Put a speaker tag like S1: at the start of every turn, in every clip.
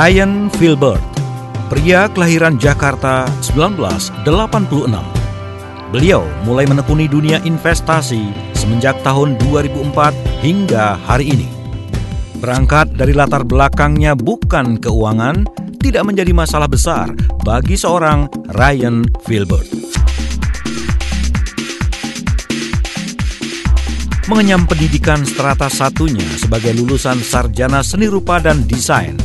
S1: Ryan Filbert, pria kelahiran Jakarta 1986. Beliau mulai menekuni dunia investasi semenjak tahun 2004 hingga hari ini. Berangkat dari latar belakangnya bukan keuangan, tidak menjadi masalah besar bagi seorang Ryan Filbert. Mengenyam pendidikan strata satunya sebagai lulusan sarjana seni rupa dan desain,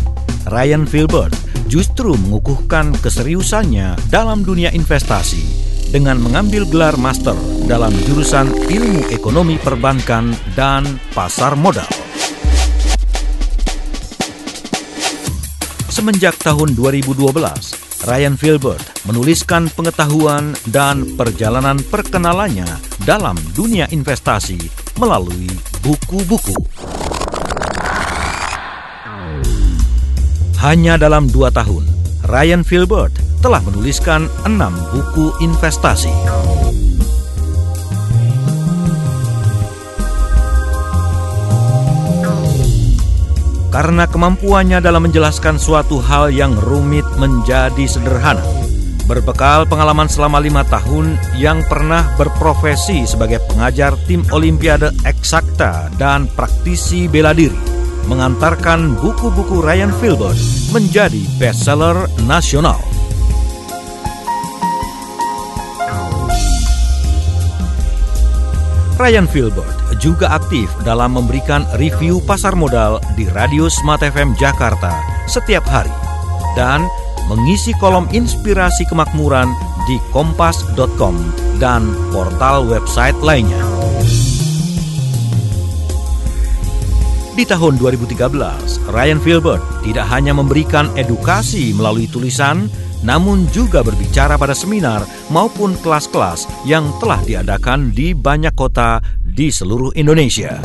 S1: Ryan Filbert justru mengukuhkan keseriusannya dalam dunia investasi dengan mengambil gelar master dalam jurusan ilmu ekonomi perbankan dan pasar modal. Semenjak tahun 2012, Ryan Filbert menuliskan pengetahuan dan perjalanan perkenalannya dalam dunia investasi melalui buku-buku. Hanya dalam dua tahun, Ryan Filbert telah menuliskan enam buku investasi. Karena kemampuannya dalam menjelaskan suatu hal yang rumit menjadi sederhana. Berbekal pengalaman selama lima tahun yang pernah berprofesi sebagai pengajar tim Olimpiade Eksakta dan praktisi bela diri, mengantarkan buku-buku Ryan Filbert menjadi bestseller nasional. Ryan Filbert juga aktif dalam memberikan review pasar modal di Radio Smart FM Jakarta setiap hari dan mengisi kolom inspirasi kemakmuran di kompas.com dan portal website lainnya. Di tahun 2013, Ryan Filbert tidak hanya memberikan edukasi melalui tulisan, namun juga berbicara pada seminar maupun kelas-kelas yang telah diadakan di banyak kota di seluruh Indonesia.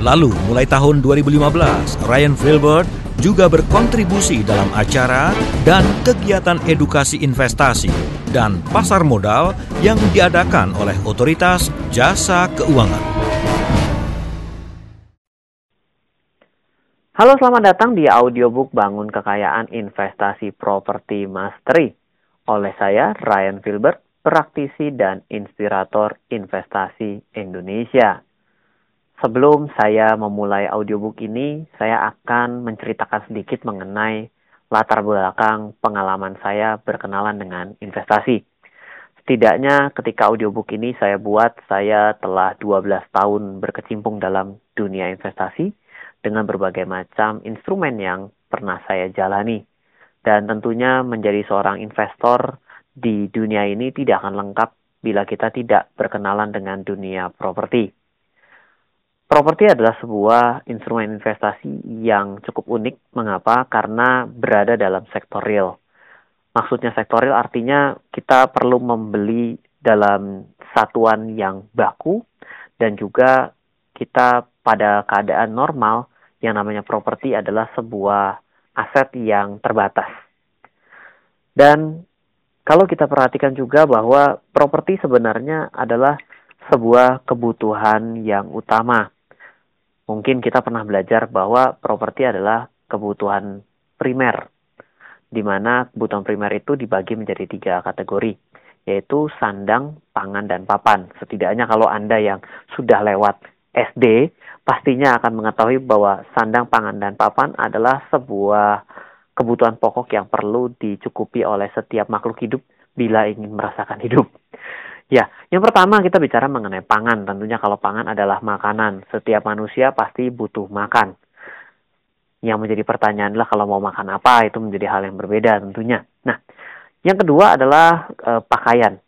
S1: Lalu, mulai tahun 2015, Ryan Filbert juga berkontribusi dalam acara dan kegiatan edukasi investasi dan pasar modal yang diadakan oleh otoritas jasa keuangan.
S2: Halo, selamat datang di audiobook Bangun Kekayaan Investasi Properti Mastery oleh saya Ryan Filbert, praktisi dan inspirator investasi Indonesia. Sebelum saya memulai audiobook ini, saya akan menceritakan sedikit mengenai latar belakang pengalaman saya berkenalan dengan investasi. Setidaknya ketika audiobook ini saya buat, saya telah 12 tahun berkecimpung dalam dunia investasi dengan berbagai macam instrumen yang pernah saya jalani. Dan tentunya menjadi seorang investor di dunia ini tidak akan lengkap bila kita tidak berkenalan dengan dunia properti. Properti adalah sebuah instrumen investasi yang cukup unik. Mengapa? Karena berada dalam sektor real. Maksudnya sektor real artinya kita perlu membeli dalam satuan yang baku dan juga kita pada keadaan normal yang namanya properti adalah sebuah aset yang terbatas. Dan kalau kita perhatikan juga bahwa properti sebenarnya adalah sebuah kebutuhan yang utama. Mungkin kita pernah belajar bahwa properti adalah kebutuhan primer, di mana kebutuhan primer itu dibagi menjadi tiga kategori, yaitu sandang, pangan, dan papan. Setidaknya kalau Anda yang sudah lewat SD, pastinya akan mengetahui bahwa sandang, pangan, dan papan adalah sebuah kebutuhan pokok yang perlu dicukupi oleh setiap makhluk hidup bila ingin merasakan hidup. Ya, yang pertama kita bicara mengenai pangan. Tentunya kalau pangan adalah makanan. Setiap manusia pasti butuh makan. Yang menjadi pertanyaan adalah kalau mau makan apa, itu menjadi hal yang berbeda tentunya. Nah, yang kedua adalah e, pakaian.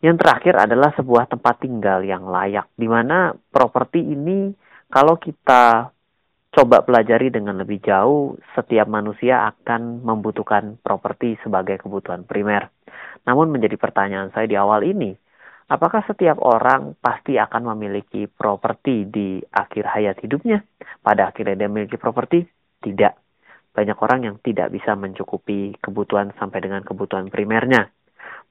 S2: Yang terakhir adalah sebuah tempat tinggal yang layak, di mana properti ini kalau kita coba pelajari dengan lebih jauh, setiap manusia akan membutuhkan properti sebagai kebutuhan primer. Namun menjadi pertanyaan saya di awal ini, apakah setiap orang pasti akan memiliki properti di akhir hayat hidupnya? Pada akhirnya dia memiliki properti? Tidak. Banyak orang yang tidak bisa mencukupi kebutuhan sampai dengan kebutuhan primernya.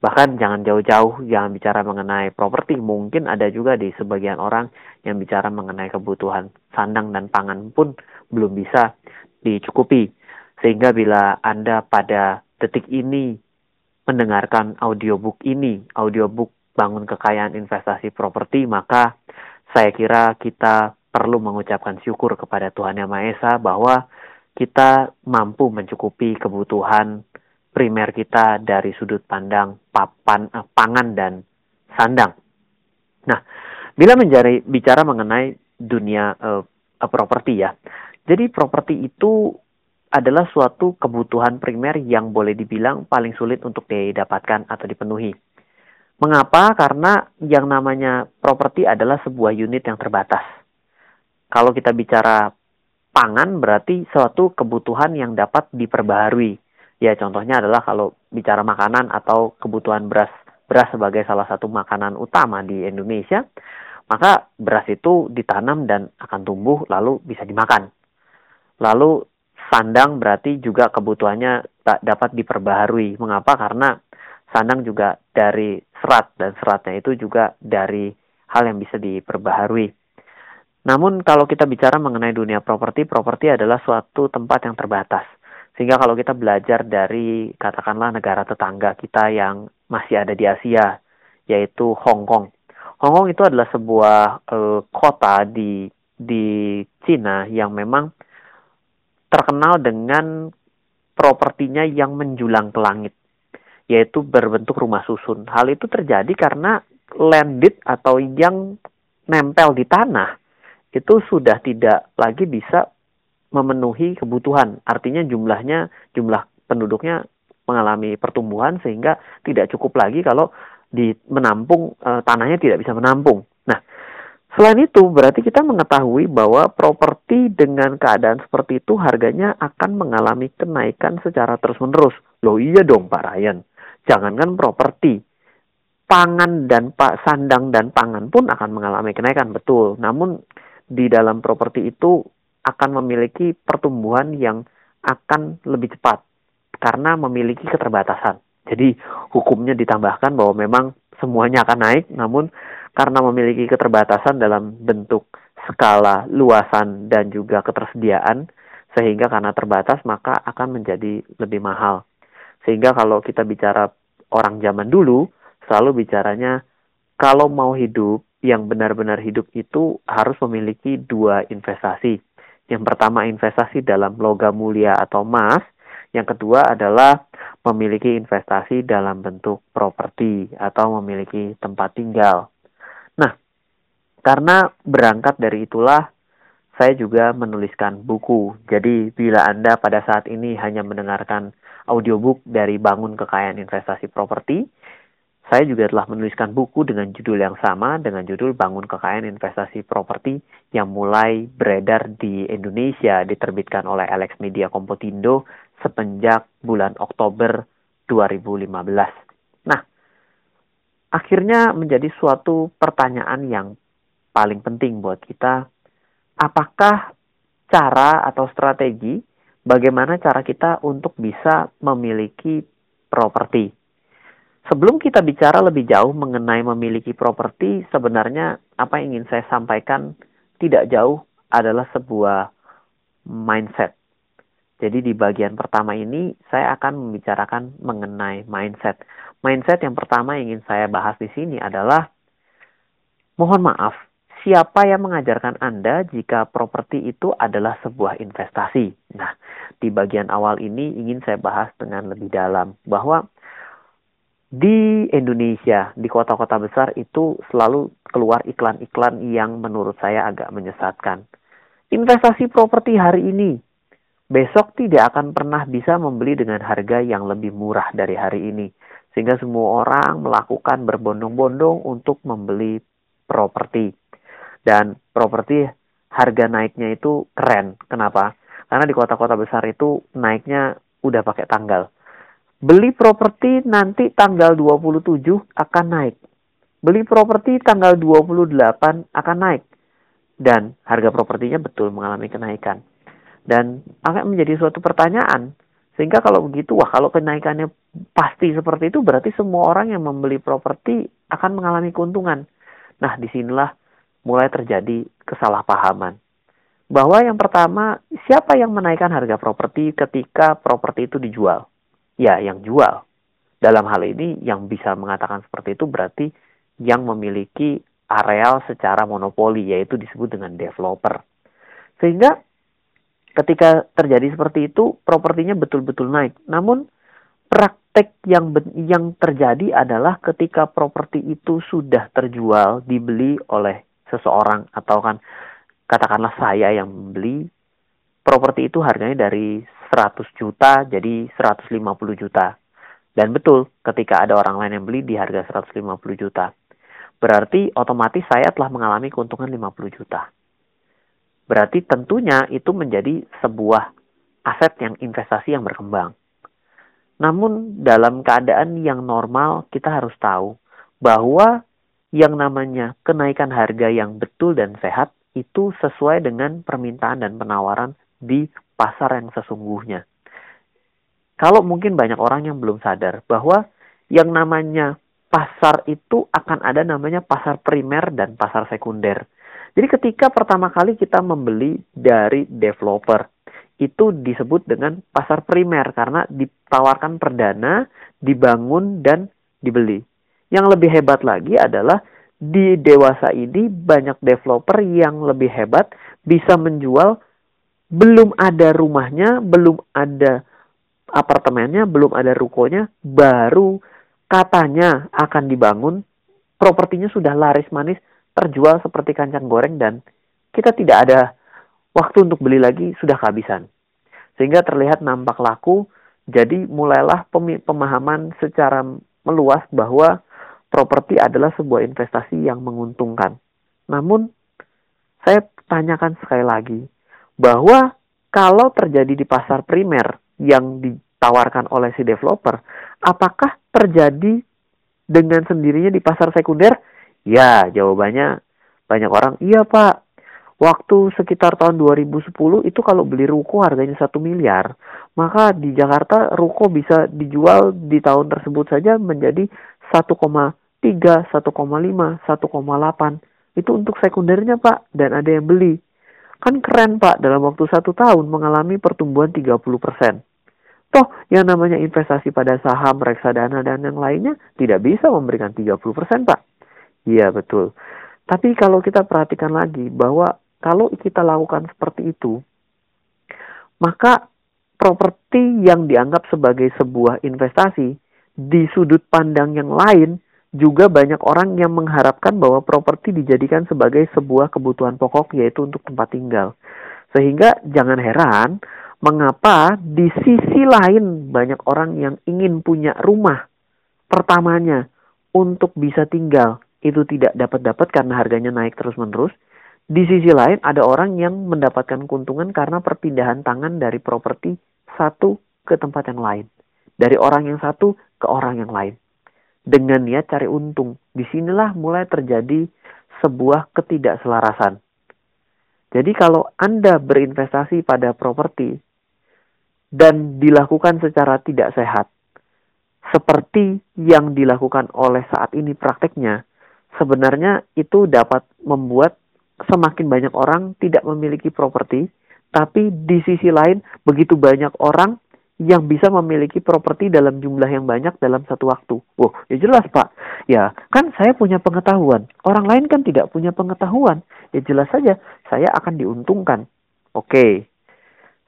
S2: Bahkan jangan jauh-jauh, jangan bicara mengenai properti. Mungkin ada juga di sebagian orang yang bicara mengenai kebutuhan sandang dan pangan pun belum bisa dicukupi. Sehingga bila Anda pada detik ini mendengarkan audiobook ini, audiobook bangun kekayaan investasi properti, maka saya kira kita perlu mengucapkan syukur kepada Tuhan Yang Maha Esa bahwa kita mampu mencukupi kebutuhan primer kita dari sudut pandang papan, eh, pangan dan sandang. Nah, bila menjadi bicara mengenai dunia eh, properti ya, jadi properti itu adalah suatu kebutuhan primer yang boleh dibilang paling sulit untuk didapatkan atau dipenuhi. Mengapa? Karena yang namanya properti adalah sebuah unit yang terbatas. Kalau kita bicara pangan berarti suatu kebutuhan yang dapat diperbaharui. Ya contohnya adalah kalau bicara makanan atau kebutuhan beras beras sebagai salah satu makanan utama di Indonesia, maka beras itu ditanam dan akan tumbuh lalu bisa dimakan. Lalu sandang berarti juga kebutuhannya dapat diperbaharui. Mengapa? Karena sandang juga dari serat dan seratnya itu juga dari hal yang bisa diperbaharui. Namun kalau kita bicara mengenai dunia properti, properti adalah suatu tempat yang terbatas. Sehingga kalau kita belajar dari katakanlah negara tetangga kita yang masih ada di Asia, yaitu Hong Kong. Hong Kong itu adalah sebuah e, kota di di Cina yang memang terkenal dengan propertinya yang menjulang ke langit yaitu berbentuk rumah susun. Hal itu terjadi karena landed atau yang nempel di tanah itu sudah tidak lagi bisa memenuhi kebutuhan. Artinya jumlahnya, jumlah penduduknya mengalami pertumbuhan sehingga tidak cukup lagi kalau di menampung e, tanahnya tidak bisa menampung. Nah, selain itu berarti kita mengetahui bahwa properti dengan keadaan seperti itu harganya akan mengalami kenaikan secara terus-menerus. Loh iya dong Pak Ryan jangankan properti, pangan dan pak sandang dan pangan pun akan mengalami kenaikan betul. Namun di dalam properti itu akan memiliki pertumbuhan yang akan lebih cepat karena memiliki keterbatasan. Jadi hukumnya ditambahkan bahwa memang semuanya akan naik, namun karena memiliki keterbatasan dalam bentuk skala luasan dan juga ketersediaan, sehingga karena terbatas maka akan menjadi lebih mahal. Sehingga kalau kita bicara orang zaman dulu selalu bicaranya kalau mau hidup yang benar-benar hidup itu harus memiliki dua investasi. Yang pertama investasi dalam logam mulia atau emas, yang kedua adalah memiliki investasi dalam bentuk properti atau memiliki tempat tinggal. Nah, karena berangkat dari itulah saya juga menuliskan buku. Jadi bila Anda pada saat ini hanya mendengarkan audiobook dari Bangun Kekayaan Investasi Properti. Saya juga telah menuliskan buku dengan judul yang sama dengan judul Bangun Kekayaan Investasi Properti yang mulai beredar di Indonesia diterbitkan oleh Alex Media Kompotindo semenjak bulan Oktober 2015. Nah, akhirnya menjadi suatu pertanyaan yang paling penting buat kita, apakah cara atau strategi bagaimana cara kita untuk bisa memiliki properti. Sebelum kita bicara lebih jauh mengenai memiliki properti, sebenarnya apa yang ingin saya sampaikan tidak jauh adalah sebuah mindset. Jadi di bagian pertama ini saya akan membicarakan mengenai mindset. Mindset yang pertama yang ingin saya bahas di sini adalah mohon maaf, siapa yang mengajarkan Anda jika properti itu adalah sebuah investasi? Nah, di bagian awal ini ingin saya bahas dengan lebih dalam bahwa di Indonesia, di kota-kota besar itu selalu keluar iklan-iklan yang menurut saya agak menyesatkan. Investasi properti hari ini, besok tidak akan pernah bisa membeli dengan harga yang lebih murah dari hari ini. Sehingga semua orang melakukan berbondong-bondong untuk membeli properti. Dan properti harga naiknya itu keren. Kenapa? Karena di kota-kota besar itu naiknya udah pakai tanggal. Beli properti nanti tanggal 27 akan naik. Beli properti tanggal 28 akan naik. Dan harga propertinya betul mengalami kenaikan. Dan akan menjadi suatu pertanyaan. Sehingga kalau begitu, wah kalau kenaikannya pasti seperti itu, berarti semua orang yang membeli properti akan mengalami keuntungan. Nah, di sinilah mulai terjadi kesalahpahaman. bahwa yang pertama, siapa yang menaikkan harga properti ketika properti itu dijual? Ya, yang jual. Dalam hal ini, yang bisa mengatakan seperti itu berarti yang memiliki areal secara monopoli, yaitu disebut dengan developer. Sehingga ketika terjadi seperti itu, propertinya betul-betul naik. Namun, praktek yang yang terjadi adalah ketika properti itu sudah terjual, dibeli oleh seseorang atau kan katakanlah saya yang membeli properti itu harganya dari 100 juta jadi 150 juta. Dan betul, ketika ada orang lain yang beli di harga 150 juta. Berarti otomatis saya telah mengalami keuntungan 50 juta. Berarti tentunya itu menjadi sebuah aset yang investasi yang berkembang. Namun dalam keadaan yang normal kita harus tahu bahwa yang namanya kenaikan harga yang betul dan sehat itu sesuai dengan permintaan dan penawaran di pasar yang sesungguhnya. Kalau mungkin banyak orang yang belum sadar bahwa yang namanya pasar itu akan ada namanya pasar primer dan pasar sekunder. Jadi ketika pertama kali kita membeli dari developer, itu disebut dengan pasar primer karena ditawarkan perdana, dibangun dan dibeli. Yang lebih hebat lagi adalah di dewasa ini banyak developer yang lebih hebat bisa menjual belum ada rumahnya, belum ada apartemennya, belum ada rukonya, baru katanya akan dibangun, propertinya sudah laris manis, terjual seperti kancang goreng dan kita tidak ada waktu untuk beli lagi, sudah kehabisan. Sehingga terlihat nampak laku, jadi mulailah pemahaman secara meluas bahwa properti adalah sebuah investasi yang menguntungkan. Namun, saya tanyakan sekali lagi, bahwa kalau terjadi di pasar primer yang ditawarkan oleh si developer, apakah terjadi dengan sendirinya di pasar sekunder? Ya, jawabannya banyak orang, iya pak, waktu sekitar tahun 2010 itu kalau beli ruko harganya satu miliar, maka di Jakarta ruko bisa dijual di tahun tersebut saja menjadi 1, 1,5, 1,8. Itu untuk sekundernya Pak, dan ada yang beli. Kan keren Pak, dalam waktu satu tahun mengalami pertumbuhan 30%. Toh, yang namanya investasi pada saham, reksadana, dan yang lainnya tidak bisa memberikan 30% Pak. Iya, betul. Tapi kalau kita perhatikan lagi bahwa kalau kita lakukan seperti itu, maka properti yang dianggap sebagai sebuah investasi di sudut pandang yang lain juga banyak orang yang mengharapkan bahwa properti dijadikan sebagai sebuah kebutuhan pokok yaitu untuk tempat tinggal. Sehingga jangan heran mengapa di sisi lain banyak orang yang ingin punya rumah pertamanya untuk bisa tinggal itu tidak dapat-dapat karena harganya naik terus-menerus. Di sisi lain ada orang yang mendapatkan keuntungan karena perpindahan tangan dari properti satu ke tempat yang lain. Dari orang yang satu ke orang yang lain dengan niat cari untung. Di sinilah mulai terjadi sebuah ketidakselarasan. Jadi kalau Anda berinvestasi pada properti dan dilakukan secara tidak sehat, seperti yang dilakukan oleh saat ini prakteknya, sebenarnya itu dapat membuat semakin banyak orang tidak memiliki properti, tapi di sisi lain begitu banyak orang yang bisa memiliki properti dalam jumlah yang banyak dalam satu waktu. Wah, ya jelas Pak. Ya, kan saya punya pengetahuan. Orang lain kan tidak punya pengetahuan. Ya jelas saja saya akan diuntungkan. Oke,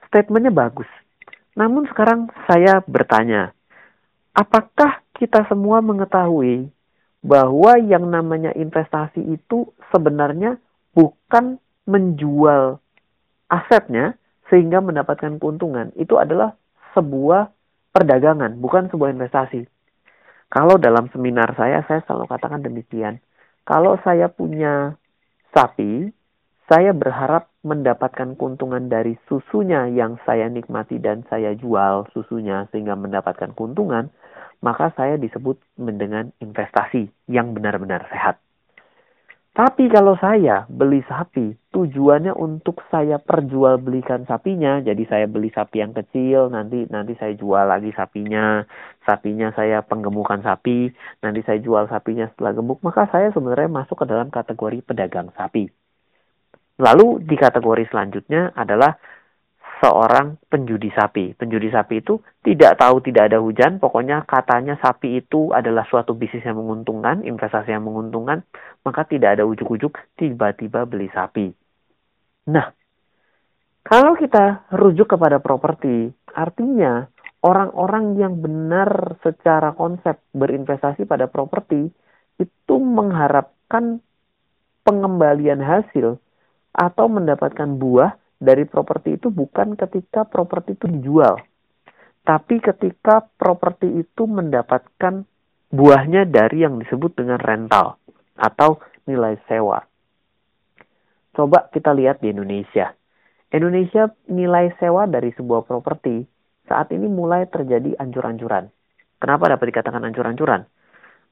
S2: statementnya bagus. Namun sekarang saya bertanya, apakah kita semua mengetahui bahwa yang namanya investasi itu sebenarnya bukan menjual asetnya sehingga mendapatkan keuntungan. Itu adalah sebuah perdagangan, bukan sebuah investasi. Kalau dalam seminar saya, saya selalu katakan demikian. Kalau saya punya sapi, saya berharap mendapatkan keuntungan dari susunya yang saya nikmati dan saya jual susunya sehingga mendapatkan keuntungan, maka saya disebut dengan investasi yang benar-benar sehat. Tapi kalau saya beli sapi, tujuannya untuk saya perjualbelikan sapinya. Jadi saya beli sapi yang kecil, nanti nanti saya jual lagi sapinya. Sapinya saya penggemukan sapi, nanti saya jual sapinya setelah gemuk. Maka saya sebenarnya masuk ke dalam kategori pedagang sapi. Lalu di kategori selanjutnya adalah seorang penjudi sapi. Penjudi sapi itu tidak tahu tidak ada hujan, pokoknya katanya sapi itu adalah suatu bisnis yang menguntungkan, investasi yang menguntungkan, maka tidak ada ujuk-ujuk tiba-tiba beli sapi. Nah, kalau kita rujuk kepada properti, artinya orang-orang yang benar secara konsep berinvestasi pada properti itu mengharapkan pengembalian hasil atau mendapatkan buah dari properti itu bukan ketika properti itu dijual, tapi ketika properti itu mendapatkan buahnya dari yang disebut dengan rental atau nilai sewa. Coba kita lihat di Indonesia. Indonesia nilai sewa dari sebuah properti saat ini mulai terjadi ancur-ancuran. Kenapa dapat dikatakan ancur-ancuran?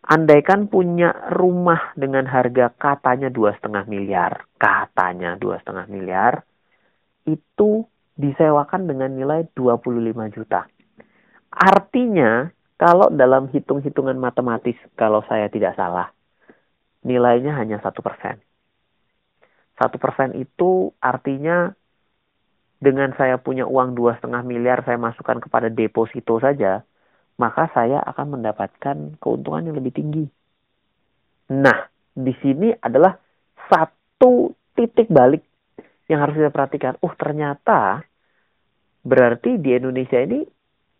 S2: andaikan punya rumah dengan harga katanya dua setengah miliar, katanya dua setengah miliar, itu disewakan dengan nilai 25 juta. Artinya, kalau dalam hitung-hitungan matematis, kalau saya tidak salah, nilainya hanya satu persen. Satu persen itu artinya dengan saya punya uang dua setengah miliar saya masukkan kepada deposito saja, maka saya akan mendapatkan keuntungan yang lebih tinggi. Nah, di sini adalah satu titik balik yang harus kita perhatikan. Oh, ternyata berarti di Indonesia ini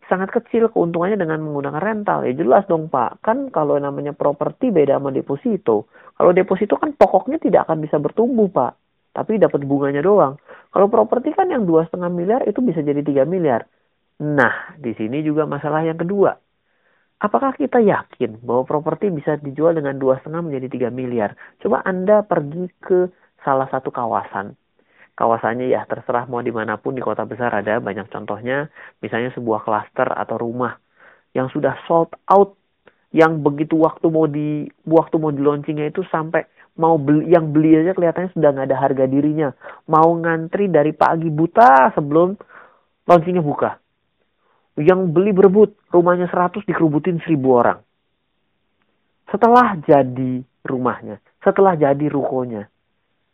S2: sangat kecil keuntungannya dengan menggunakan rental. Ya jelas dong Pak, kan kalau namanya properti beda sama deposito. Kalau deposito kan pokoknya tidak akan bisa bertumbuh Pak, tapi dapat bunganya doang. Kalau properti kan yang dua setengah miliar itu bisa jadi 3 miliar. Nah, di sini juga masalah yang kedua. Apakah kita yakin bahwa properti bisa dijual dengan dua setengah menjadi 3 miliar? Coba Anda pergi ke salah satu kawasan. Kawasannya ya terserah mau di mana pun di kota besar ada banyak contohnya. Misalnya sebuah klaster atau rumah yang sudah sold out yang begitu waktu mau di waktu mau di launchingnya itu sampai mau beli yang beli aja kelihatannya sudah nggak ada harga dirinya mau ngantri dari pagi buta sebelum launchingnya buka yang beli berebut, rumahnya 100 dikerubutin 1000 orang. Setelah jadi rumahnya, setelah jadi rukonya,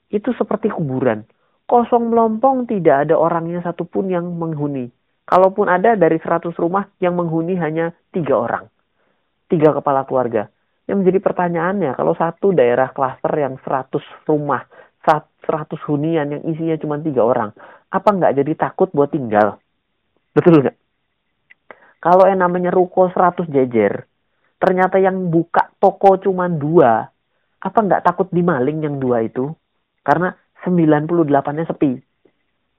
S2: itu seperti kuburan. Kosong melompong tidak ada orangnya satupun yang menghuni. Kalaupun ada dari 100 rumah yang menghuni hanya tiga orang. Tiga kepala keluarga. Yang menjadi pertanyaannya, kalau satu daerah klaster yang 100 rumah, 100 hunian yang isinya cuma tiga orang, apa nggak jadi takut buat tinggal? Betul nggak? Kalau yang namanya ruko 100 jejer, ternyata yang buka toko cuma dua, apa nggak takut dimaling yang dua itu? Karena 98-nya sepi.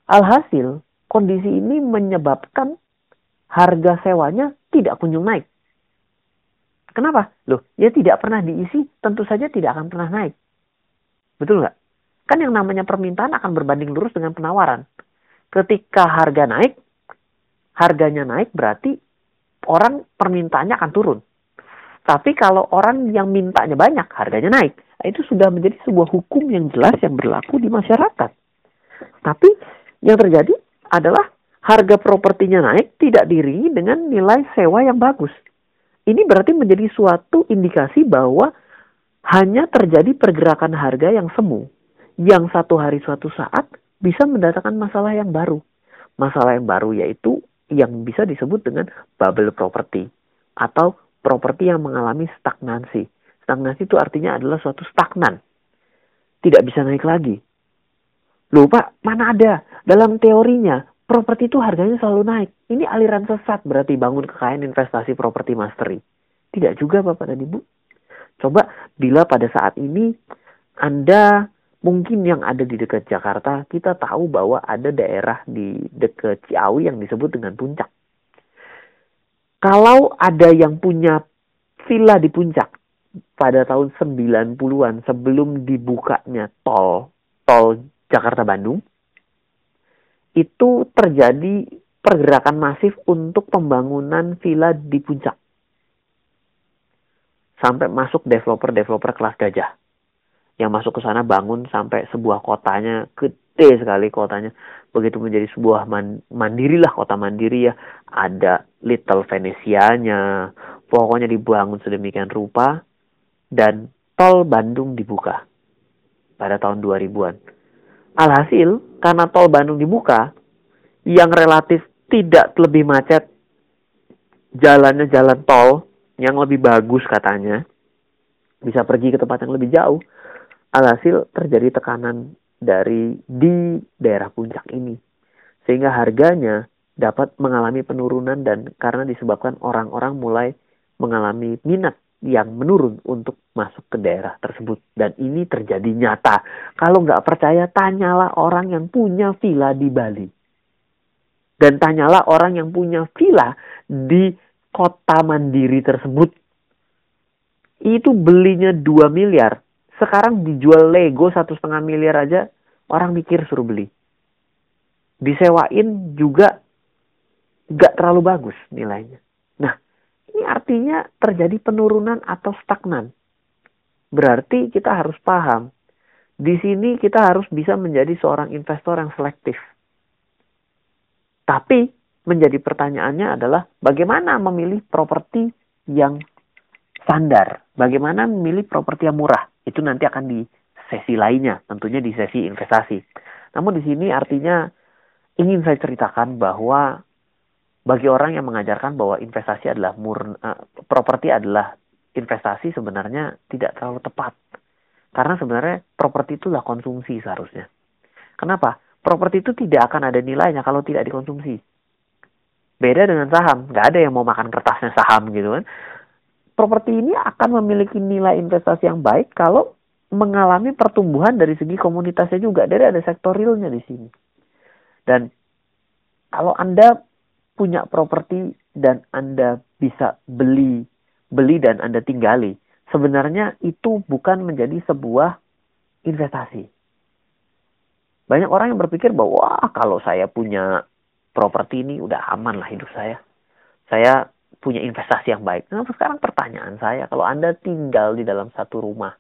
S2: Alhasil, kondisi ini menyebabkan harga sewanya tidak kunjung naik. Kenapa? Loh, ya tidak pernah diisi, tentu saja tidak akan pernah naik. Betul nggak? Kan yang namanya permintaan akan berbanding lurus dengan penawaran. Ketika harga naik, harganya naik berarti orang permintaannya akan turun. Tapi kalau orang yang mintanya banyak, harganya naik. Nah, itu sudah menjadi sebuah hukum yang jelas yang berlaku di masyarakat. Tapi yang terjadi adalah harga propertinya naik tidak diringi dengan nilai sewa yang bagus. Ini berarti menjadi suatu indikasi bahwa hanya terjadi pergerakan harga yang semu. Yang satu hari suatu saat bisa mendatangkan masalah yang baru. Masalah yang baru yaitu yang bisa disebut dengan bubble property atau properti yang mengalami stagnansi. Stagnansi itu artinya adalah suatu stagnan. Tidak bisa naik lagi. Loh Pak, mana ada? Dalam teorinya, properti itu harganya selalu naik. Ini aliran sesat berarti bangun kekayaan investasi properti mastery. Tidak juga Bapak dan Ibu. Coba bila pada saat ini Anda mungkin yang ada di dekat Jakarta, kita tahu bahwa ada daerah di dekat Ciawi yang disebut dengan puncak. Kalau ada yang punya villa di puncak pada tahun 90-an sebelum dibukanya tol, tol Jakarta-Bandung, itu terjadi pergerakan masif untuk pembangunan villa di puncak. Sampai masuk developer-developer kelas gajah. Yang masuk ke sana bangun sampai sebuah kotanya gede sekali kotanya. Begitu menjadi sebuah man, mandiri kota mandiri ya. Ada Little Venesianya pokoknya dibangun sedemikian rupa dan tol Bandung dibuka pada tahun 2000-an Alhasil, karena tol Bandung dibuka, yang relatif tidak lebih macet, jalannya jalan tol yang lebih bagus katanya, bisa pergi ke tempat yang lebih jauh. Alhasil terjadi tekanan dari di daerah puncak ini. Sehingga harganya dapat mengalami penurunan dan karena disebabkan orang-orang mulai mengalami minat yang menurun untuk masuk ke daerah tersebut. Dan ini terjadi nyata. Kalau nggak percaya, tanyalah orang yang punya villa di Bali. Dan tanyalah orang yang punya villa di kota mandiri tersebut. Itu belinya 2 miliar. Sekarang dijual Lego satu setengah miliar aja, orang mikir suruh beli. Disewain juga nggak terlalu bagus nilainya. Nah, ini artinya terjadi penurunan atau stagnan. Berarti kita harus paham, di sini kita harus bisa menjadi seorang investor yang selektif. Tapi menjadi pertanyaannya adalah bagaimana memilih properti yang standar, bagaimana memilih properti yang murah. Itu nanti akan di sesi lainnya, tentunya di sesi investasi. Namun di sini artinya ingin saya ceritakan bahwa bagi orang yang mengajarkan bahwa investasi adalah murni, uh, properti adalah investasi sebenarnya tidak terlalu tepat. Karena sebenarnya properti itulah konsumsi seharusnya. Kenapa? Properti itu tidak akan ada nilainya kalau tidak dikonsumsi. Beda dengan saham, nggak ada yang mau makan kertasnya saham gitu kan. Properti ini akan memiliki nilai investasi yang baik kalau mengalami pertumbuhan dari segi komunitasnya juga. Dari ada sektor realnya di sini. Dan kalau Anda punya properti dan Anda bisa beli, beli dan Anda tinggali, sebenarnya itu bukan menjadi sebuah investasi. Banyak orang yang berpikir bahwa Wah, kalau saya punya properti ini udah aman lah hidup saya. Saya punya investasi yang baik. Nah, sekarang pertanyaan saya, kalau Anda tinggal di dalam satu rumah,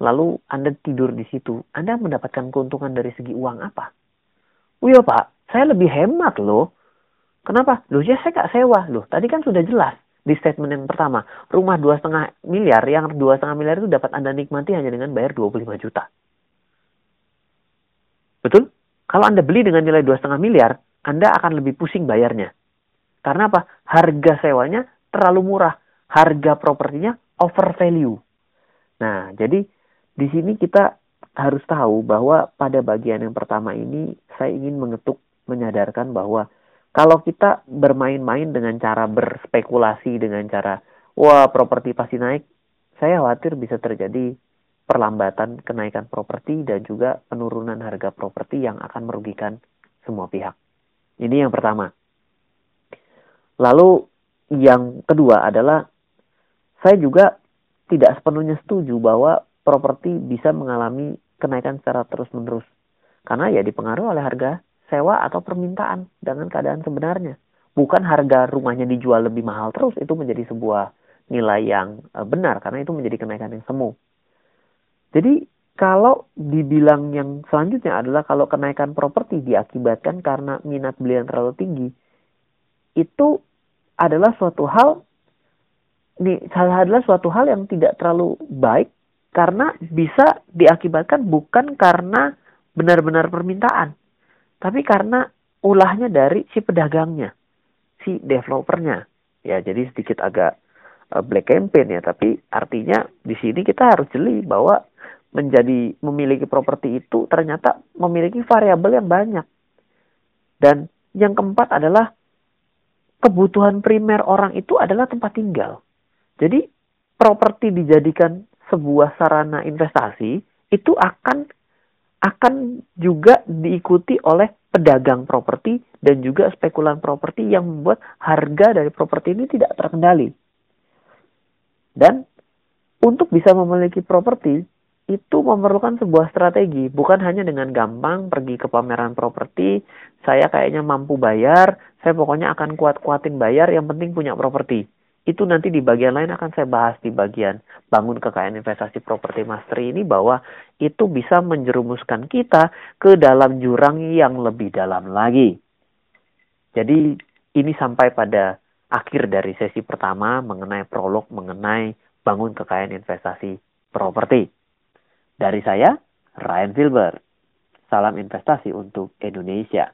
S2: lalu Anda tidur di situ, Anda mendapatkan keuntungan dari segi uang apa? Oh iya Pak, saya lebih hemat loh Kenapa? Loh ya saya gak sewa. Loh tadi kan sudah jelas di statement yang pertama. Rumah dua setengah miliar, yang dua setengah miliar itu dapat Anda nikmati hanya dengan bayar 25 juta. Betul? Kalau Anda beli dengan nilai dua setengah miliar, Anda akan lebih pusing bayarnya. Karena apa? Harga sewanya terlalu murah. Harga propertinya over value. Nah, jadi di sini kita harus tahu bahwa pada bagian yang pertama ini saya ingin mengetuk menyadarkan bahwa kalau kita bermain-main dengan cara berspekulasi dengan cara wah properti pasti naik, saya khawatir bisa terjadi perlambatan kenaikan properti dan juga penurunan harga properti yang akan merugikan semua pihak. Ini yang pertama. Lalu yang kedua adalah saya juga tidak sepenuhnya setuju bahwa properti bisa mengalami kenaikan secara terus-menerus. Karena ya dipengaruhi oleh harga sewa atau permintaan dengan keadaan sebenarnya. Bukan harga rumahnya dijual lebih mahal terus itu menjadi sebuah nilai yang eh, benar karena itu menjadi kenaikan yang semu. Jadi kalau dibilang yang selanjutnya adalah kalau kenaikan properti diakibatkan karena minat beli yang terlalu tinggi, itu adalah suatu hal ini adalah suatu hal yang tidak terlalu baik karena bisa diakibatkan bukan karena benar-benar permintaan, tapi karena ulahnya dari si pedagangnya, si developernya. Ya, jadi sedikit agak uh, black campaign ya, tapi artinya di sini kita harus jeli bahwa menjadi memiliki properti itu ternyata memiliki variabel yang banyak. Dan yang keempat adalah kebutuhan primer orang itu adalah tempat tinggal. Jadi properti dijadikan sebuah sarana investasi itu akan akan juga diikuti oleh pedagang properti dan juga spekulan properti yang membuat harga dari properti ini tidak terkendali. Dan untuk bisa memiliki properti itu memerlukan sebuah strategi, bukan hanya dengan gampang pergi ke pameran properti, saya kayaknya mampu bayar, saya pokoknya akan kuat-kuatin bayar, yang penting punya properti itu nanti di bagian lain akan saya bahas di bagian bangun kekayaan investasi properti mastery ini bahwa itu bisa menjerumuskan kita ke dalam jurang yang lebih dalam lagi. Jadi ini sampai pada akhir dari sesi pertama mengenai prolog mengenai bangun kekayaan investasi properti. Dari saya, Ryan Filbert. Salam investasi untuk Indonesia.